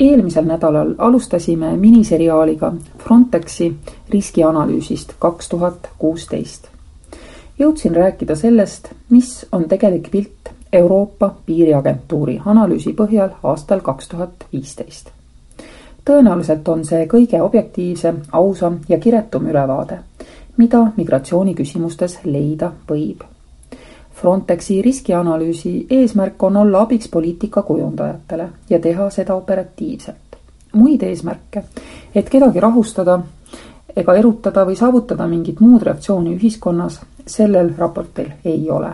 eelmisel nädalal alustasime miniseriaaliga Frontexi riskianalüüsist kaks tuhat kuusteist. jõudsin rääkida sellest, mis on tegelik pilt Euroopa Piiriagentuuri analüüsi põhjal aastal kaks tuhat viisteist. tõenäoliselt on see kõige objektiivsem, ausam ja kiretum ülevaade, mida migratsiooniküsimustes leida võib Frontexi riskianalüüsi eesmärk on olla abiks poliitika kujundajatele ja teha seda operatiivselt. muid eesmärke, et kedagi rahustada ega erutada või saavutada mingit muud reaktsiooni ühiskonnas, sellel raportil ei ole.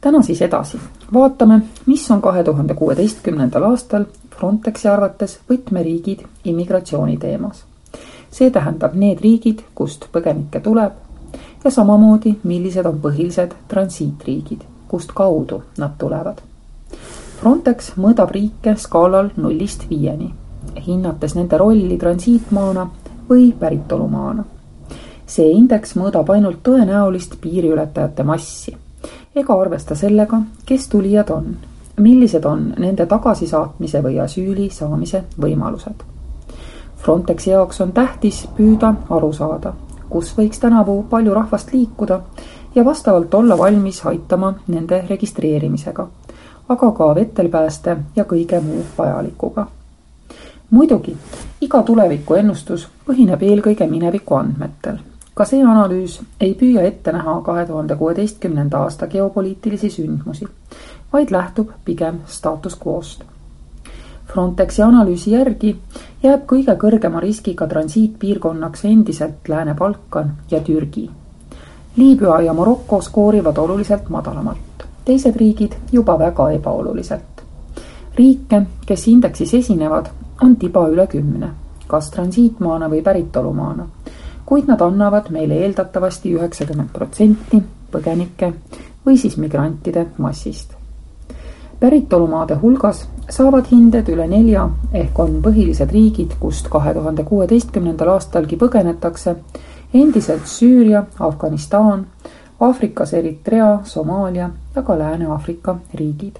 täna siis edasi, vaatame, mis on kahe tuhande kuueteistkümnendal aastal Frontexi arvates võtmeriigid immigratsiooni teemas. see tähendab need riigid, kust põgenikke tuleb ja samamoodi, millised on põhilised transiitriigid, kust kaudu nad tulevad. Frontex mõõdab riike skaalal nullist viieni, hinnates nende rolli transiitmaana või päritolumaana. see indeks mõõdab ainult tõenäolist piiriületajate massi ega arvesta sellega, kes tulijad on, millised on nende tagasisaatmise või asüüli saamise võimalused. Frontexi jaoks on tähtis püüda aru saada, kus võiks tänavu palju rahvast liikuda ja vastavalt olla valmis aitama nende registreerimisega, aga ka vetelpääste ja kõige muu vajalikuga. muidugi, iga tulevikuennustus põhineb eelkõige mineviku andmetel. ka see analüüs ei püüa ette näha kahe tuhande kuueteistkümnenda aasta geopoliitilisi sündmusi, vaid lähtub pigem staatus quo'st Frontexi analüüsi järgi jääb kõige kõrgema riskiga transiitpiirkonnaks endiselt Lääne-Balkan ja Türgi. Liibüa ja Maroko skoorivad oluliselt madalamalt, teised riigid juba väga ebaoluliselt. riike, kes indeksis esinevad, on tiba üle kümne, kas transiitmaana või päritolumaana, kuid nad annavad meile eeldatavasti üheksakümmend protsenti põgenike või siis migrantide massist päritolumaade hulgas saavad hinded üle nelja ehk on põhilised riigid, kust kahe tuhande kuueteistkümnendal aastalgi põgenetakse, endiselt Süüria, Afganistan, Aafrikas Eritrea, Somaalia ja ka Lääne-Aafrika riigid.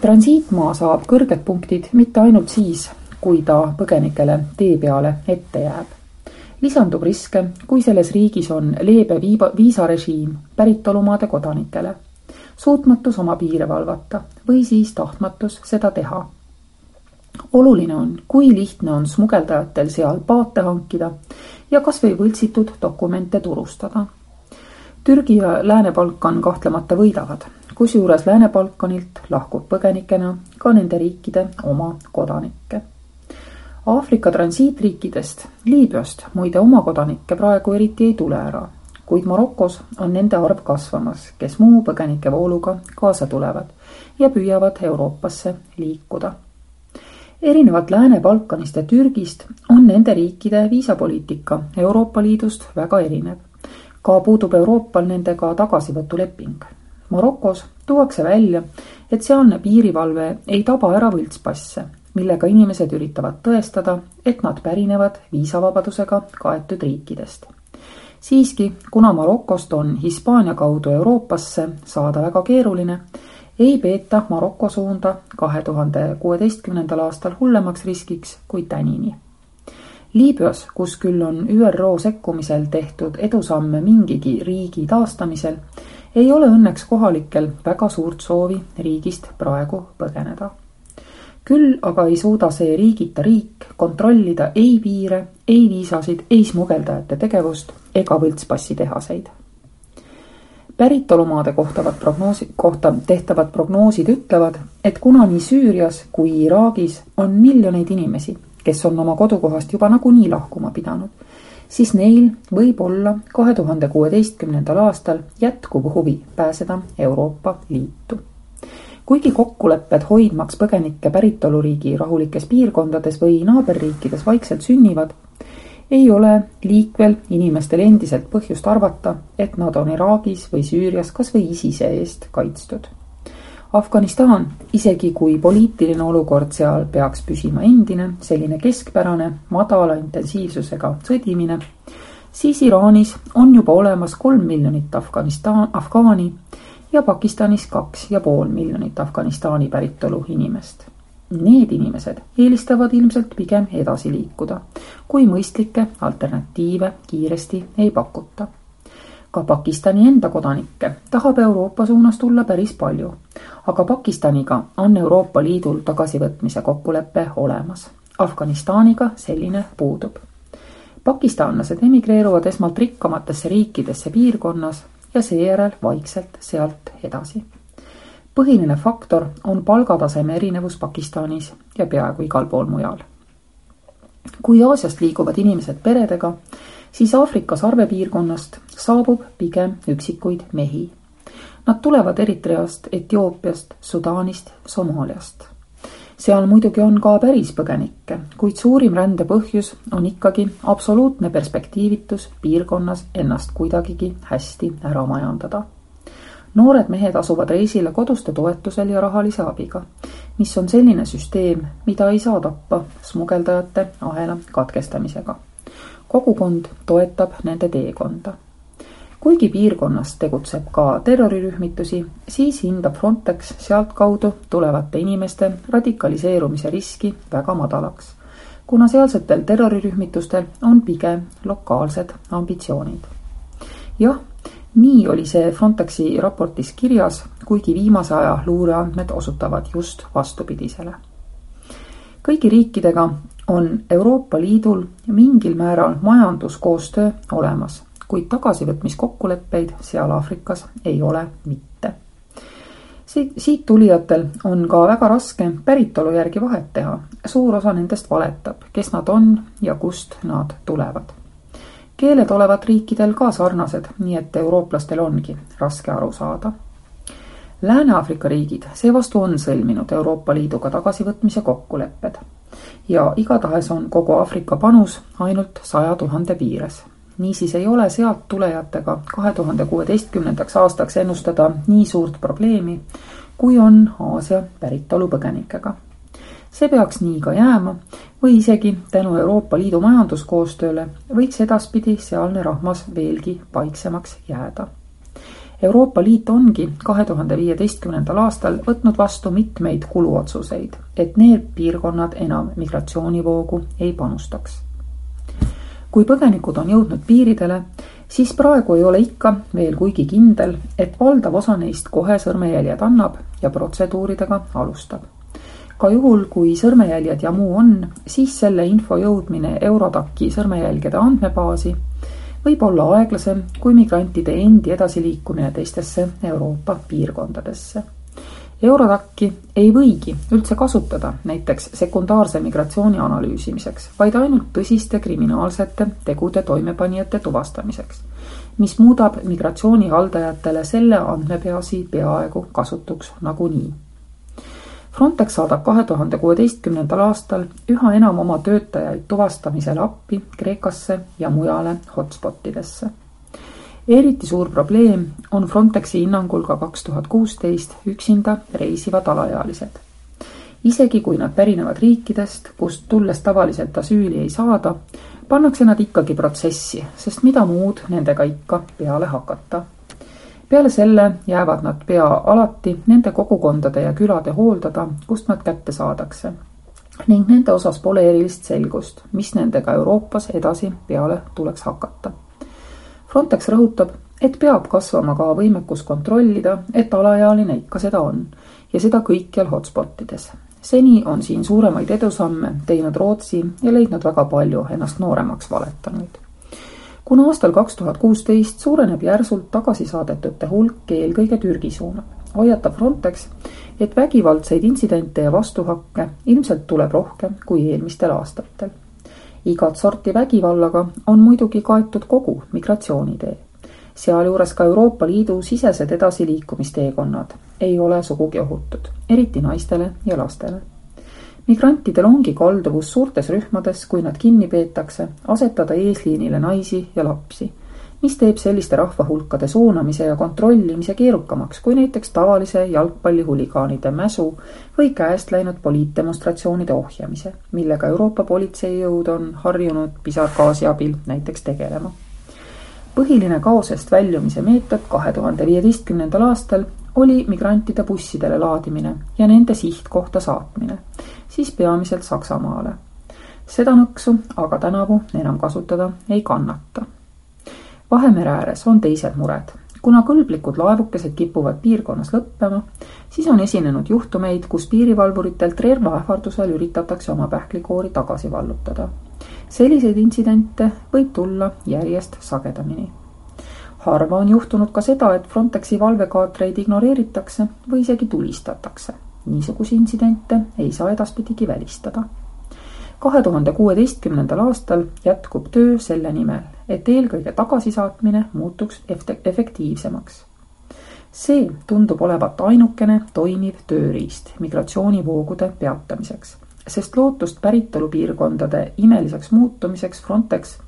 transiitmaa saab kõrged punktid mitte ainult siis, kui ta põgenikele tee peale ette jääb. lisandub riske, kui selles riigis on leebe viiba, viisarežiim päritolumaade kodanikele suutmatus oma piire valvata või siis tahtmatus seda teha. oluline on, kui lihtne on smugeldajatel seal paate hankida ja kas või võltsitud dokumente turustada. Türgi ja Lääne-Balkan kahtlemata võidavad, kusjuures Lääne-Balkanilt lahkub põgenikena ka nende riikide oma kodanikke Aafrika transiitriikidest, Liibüast muide oma kodanikke praegu eriti ei tule ära kuid Marokos on nende arv kasvamas, kes muu põgenike vooluga kaasa tulevad ja püüavad Euroopasse liikuda. erinevalt Lääne-Balkanist ja Türgist on nende riikide viisapoliitika Euroopa Liidust väga erinev. ka puudub Euroopal nendega tagasivõtuleping. Marokos tuuakse välja, et sealne piirivalve ei taba ära võltspasse, millega inimesed üritavad tõestada, et nad pärinevad viisavabadusega kaetud riikidest siiski, kuna Marokost on Hispaania kaudu Euroopasse saada väga keeruline, ei peeta Maroko suunda kahe tuhande kuueteistkümnendal aastal hullemaks riskiks kui tänini. Liibüas, kus küll on ÜRO sekkumisel tehtud edusamme mingigi riigi taastamisel, ei ole õnneks kohalikel väga suurt soovi riigist praegu põgeneda küll aga ei suuda see riigita riik kontrollida ei piire, ei viisasid, ei smugeldajate tegevust ega võltspassitehaseid. päritolumaade kohtavad prognoosi, kohta tehtavad prognoosid ütlevad, et kuna nii Süürias kui Iraagis on miljoneid inimesi, kes on oma kodukohast juba nagunii lahkuma pidanud, siis neil võib olla kahe tuhande kuueteistkümnendal aastal jätkuv huvi pääseda Euroopa Liitu kuigi kokkulepped hoidmaks põgenike päritoluriigi rahulikes piirkondades või naaberriikides vaikselt sünnivad, ei ole liikvel inimestel endiselt põhjust arvata, et nad on Iraagis või Süürias kas või ISISe eest kaitstud. Afganistan, isegi kui poliitiline olukord seal peaks püsima endine, selline keskpärane, madala intensiivsusega sõdimine, siis Iraanis on juba olemas kolm miljonit Afganistan, afgaani ja Pakistanis kaks ja pool miljonit Afganistani päritolu inimest. Need inimesed eelistavad ilmselt pigem edasi liikuda, kui mõistlikke alternatiive kiiresti ei pakuta. ka Pakistani enda kodanikke tahab Euroopa suunas tulla päris palju, aga Pakistaniga on Euroopa Liidul tagasivõtmise kokkulepe olemas. Afganistaniga selline puudub pakistanlased emigreeruvad esmalt rikkamatesse riikidesse piirkonnas ja seejärel vaikselt sealt edasi. põhiline faktor on palgataseme erinevus Pakistanis ja peaaegu igal pool mujal. kui Aasiast liiguvad inimesed peredega, siis Aafrika sarvepiirkonnast saabub pigem üksikuid mehi. Nad tulevad Eritreast, Etioopiast, Sudaanist, Somaaliast seal muidugi on ka päris põgenikke, kuid suurim rände põhjus on ikkagi absoluutne perspektiivitus piirkonnas ennast kuidagigi hästi ära majandada. noored mehed asuvad reisile koduste toetusel ja rahalise abiga, mis on selline süsteem, mida ei saa tappa smugeldajate ahela katkestamisega. kogukond toetab nende teekonda kuigi piirkonnas tegutseb ka terrorirühmitusi, siis hindab Frontex sealtkaudu tulevate inimeste radikaliseerumise riski väga madalaks, kuna sealsetel terrorirühmitustel on pigem lokaalsed ambitsioonid. jah, nii oli see Frontexi raportis kirjas, kuigi viimase aja luureandmed osutavad just vastupidisele. kõigi riikidega on Euroopa Liidul mingil määral majanduskoostöö olemas kuid tagasivõtmiskokkuleppeid seal Aafrikas ei ole mitte. siit, siit tulijatel on ka väga raske päritolu järgi vahet teha. suur osa nendest valetab, kes nad on ja kust nad tulevad. keeled olevat riikidel ka sarnased, nii et eurooplastel ongi raske aru saada Lääne-Aafrika riigid seevastu on sõlminud Euroopa Liiduga tagasivõtmise kokkulepped ja igatahes on kogu Aafrika panus ainult saja tuhande piires niisiis ei ole sealt tulejatega kahe tuhande kuueteistkümnendaks aastaks ennustada nii suurt probleemi, kui on Aasia päritolu põgenikega. see peaks nii ka jääma või isegi tänu Euroopa Liidu majanduskoostööle võiks edaspidi sealne rahvas veelgi paiksemaks jääda. Euroopa Liit ongi kahe tuhande viieteistkümnendal aastal võtnud vastu mitmeid kuluotsuseid, et need piirkonnad enam migratsioonivoogu ei panustaks kui põgenikud on jõudnud piiridele, siis praegu ei ole ikka veel kuigi kindel, et valdav osa neist kohe sõrmejäljed annab ja protseduuridega alustab. ka juhul, kui sõrmejäljed ja muu on, siis selle info jõudmine Eurodaki sõrmejälgede andmebaasi võib olla aeglasem kui migrantide endi edasiliikumine teistesse Euroopa piirkondadesse Eurodaki ei võigi üldse kasutada näiteks sekundaarse migratsiooni analüüsimiseks, vaid ainult tõsiste kriminaalsete tegude toimepanijate tuvastamiseks, mis muudab migratsioonihaldajatele selle andmepeasi peaaegu kasutuks nagunii. Frontex saadab kahe tuhande kuueteistkümnendal aastal üha enam oma töötajaid tuvastamisele appi Kreekasse ja mujale hotspotidesse eriti suur probleem on Frontexi hinnangul ka kaks tuhat kuusteist üksinda reisivad alaealised. isegi kui nad pärinevad riikidest, kust tulles tavaliselt asüüli ei saada, pannakse nad ikkagi protsessi, sest mida muud nendega ikka peale hakata. peale selle jäävad nad pea alati nende kogukondade ja külade hooldada, kust nad kätte saadakse ning nende osas pole erilist selgust, mis nendega Euroopas edasi peale tuleks hakata Frontex rõhutab, et peab kasvama ka võimekus kontrollida, et alaealine ikka seda on ja seda kõikjal hotspotides. seni on siin suuremaid edusamme teinud Rootsi ja leidnud väga palju ennast nooremaks valetanuid. kuna aastal kaks tuhat kuusteist suureneb järsult tagasi saadetute hulk eelkõige Türgi suunal, hoiatab Frontex, et vägivaldseid intsidente ja vastuhakke ilmselt tuleb rohkem kui eelmistel aastatel igat sorti vägivallaga on muidugi kaetud kogu migratsioonitee. sealjuures ka Euroopa Liidu sisesed edasiliikumisteekonnad ei ole sugugi ohutud, eriti naistele ja lastele. migrantidel ongi kalduvus suurtes rühmades, kui nad kinni peetakse, asetada eesliinile naisi ja lapsi mis teeb selliste rahvahulkade suunamise ja kontrollimise keerukamaks kui näiteks tavalise jalgpallihuligaanide mäsu või käest läinud poliitdemonstratsioonide ohjamise, millega Euroopa politseijõud on harjunud pisargaasi abil näiteks tegelema. põhiline kaosest väljumise meetod kahe tuhande viieteistkümnendal aastal oli migrantide bussidele laadimine ja nende sihtkohta saatmine, siis peamiselt Saksamaale. seda nõksu aga tänavu enam kasutada ei kannata Vahemere ääres on teised mured. kuna kõlblikud laevukesed kipuvad piirkonnas lõppema, siis on esinenud juhtumeid, kus piirivalvuritelt relva ähvardusel üritatakse oma pähklikoori tagasi vallutada. selliseid intsidente võib tulla järjest sagedamini. harva on juhtunud ka seda, et Frontexi valvekaatreid ignoreeritakse või isegi tulistatakse. niisuguseid intsidente ei saa edaspidigi välistada kahe tuhande kuueteistkümnendal aastal jätkub töö selle nimel, et eelkõige tagasisaatmine muutuks efektiivsemaks. see tundub olevat ainukene toimiv tööriist migratsioonivoogude peatamiseks, sest lootust päritolupiirkondade imeliseks muutumiseks Frontex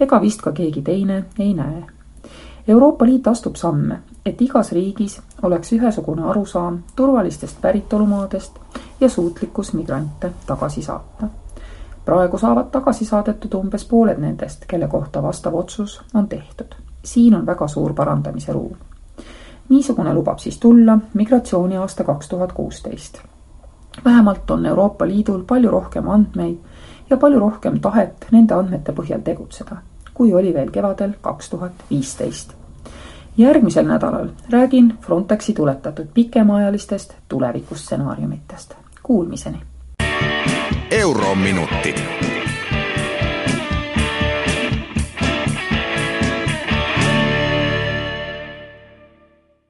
ega vist ka keegi teine ei näe. Euroopa Liit astub samme, et igas riigis oleks ühesugune arusaam turvalistest päritolumaadest ja suutlikkus migrante tagasi saata praegu saavad tagasi saadetud umbes pooled nendest, kelle kohta vastav otsus on tehtud. siin on väga suur parandamise ruum. niisugune lubab siis tulla migratsiooniaasta kaks tuhat kuusteist. vähemalt on Euroopa Liidul palju rohkem andmeid ja palju rohkem tahet nende andmete põhjal tegutseda, kui oli veel kevadel kaks tuhat viisteist järgmisel nädalal räägin Frontexi tuletatud pikemaajalistest tulevikustsenaariumitest. Kuulmiseni Eurominutid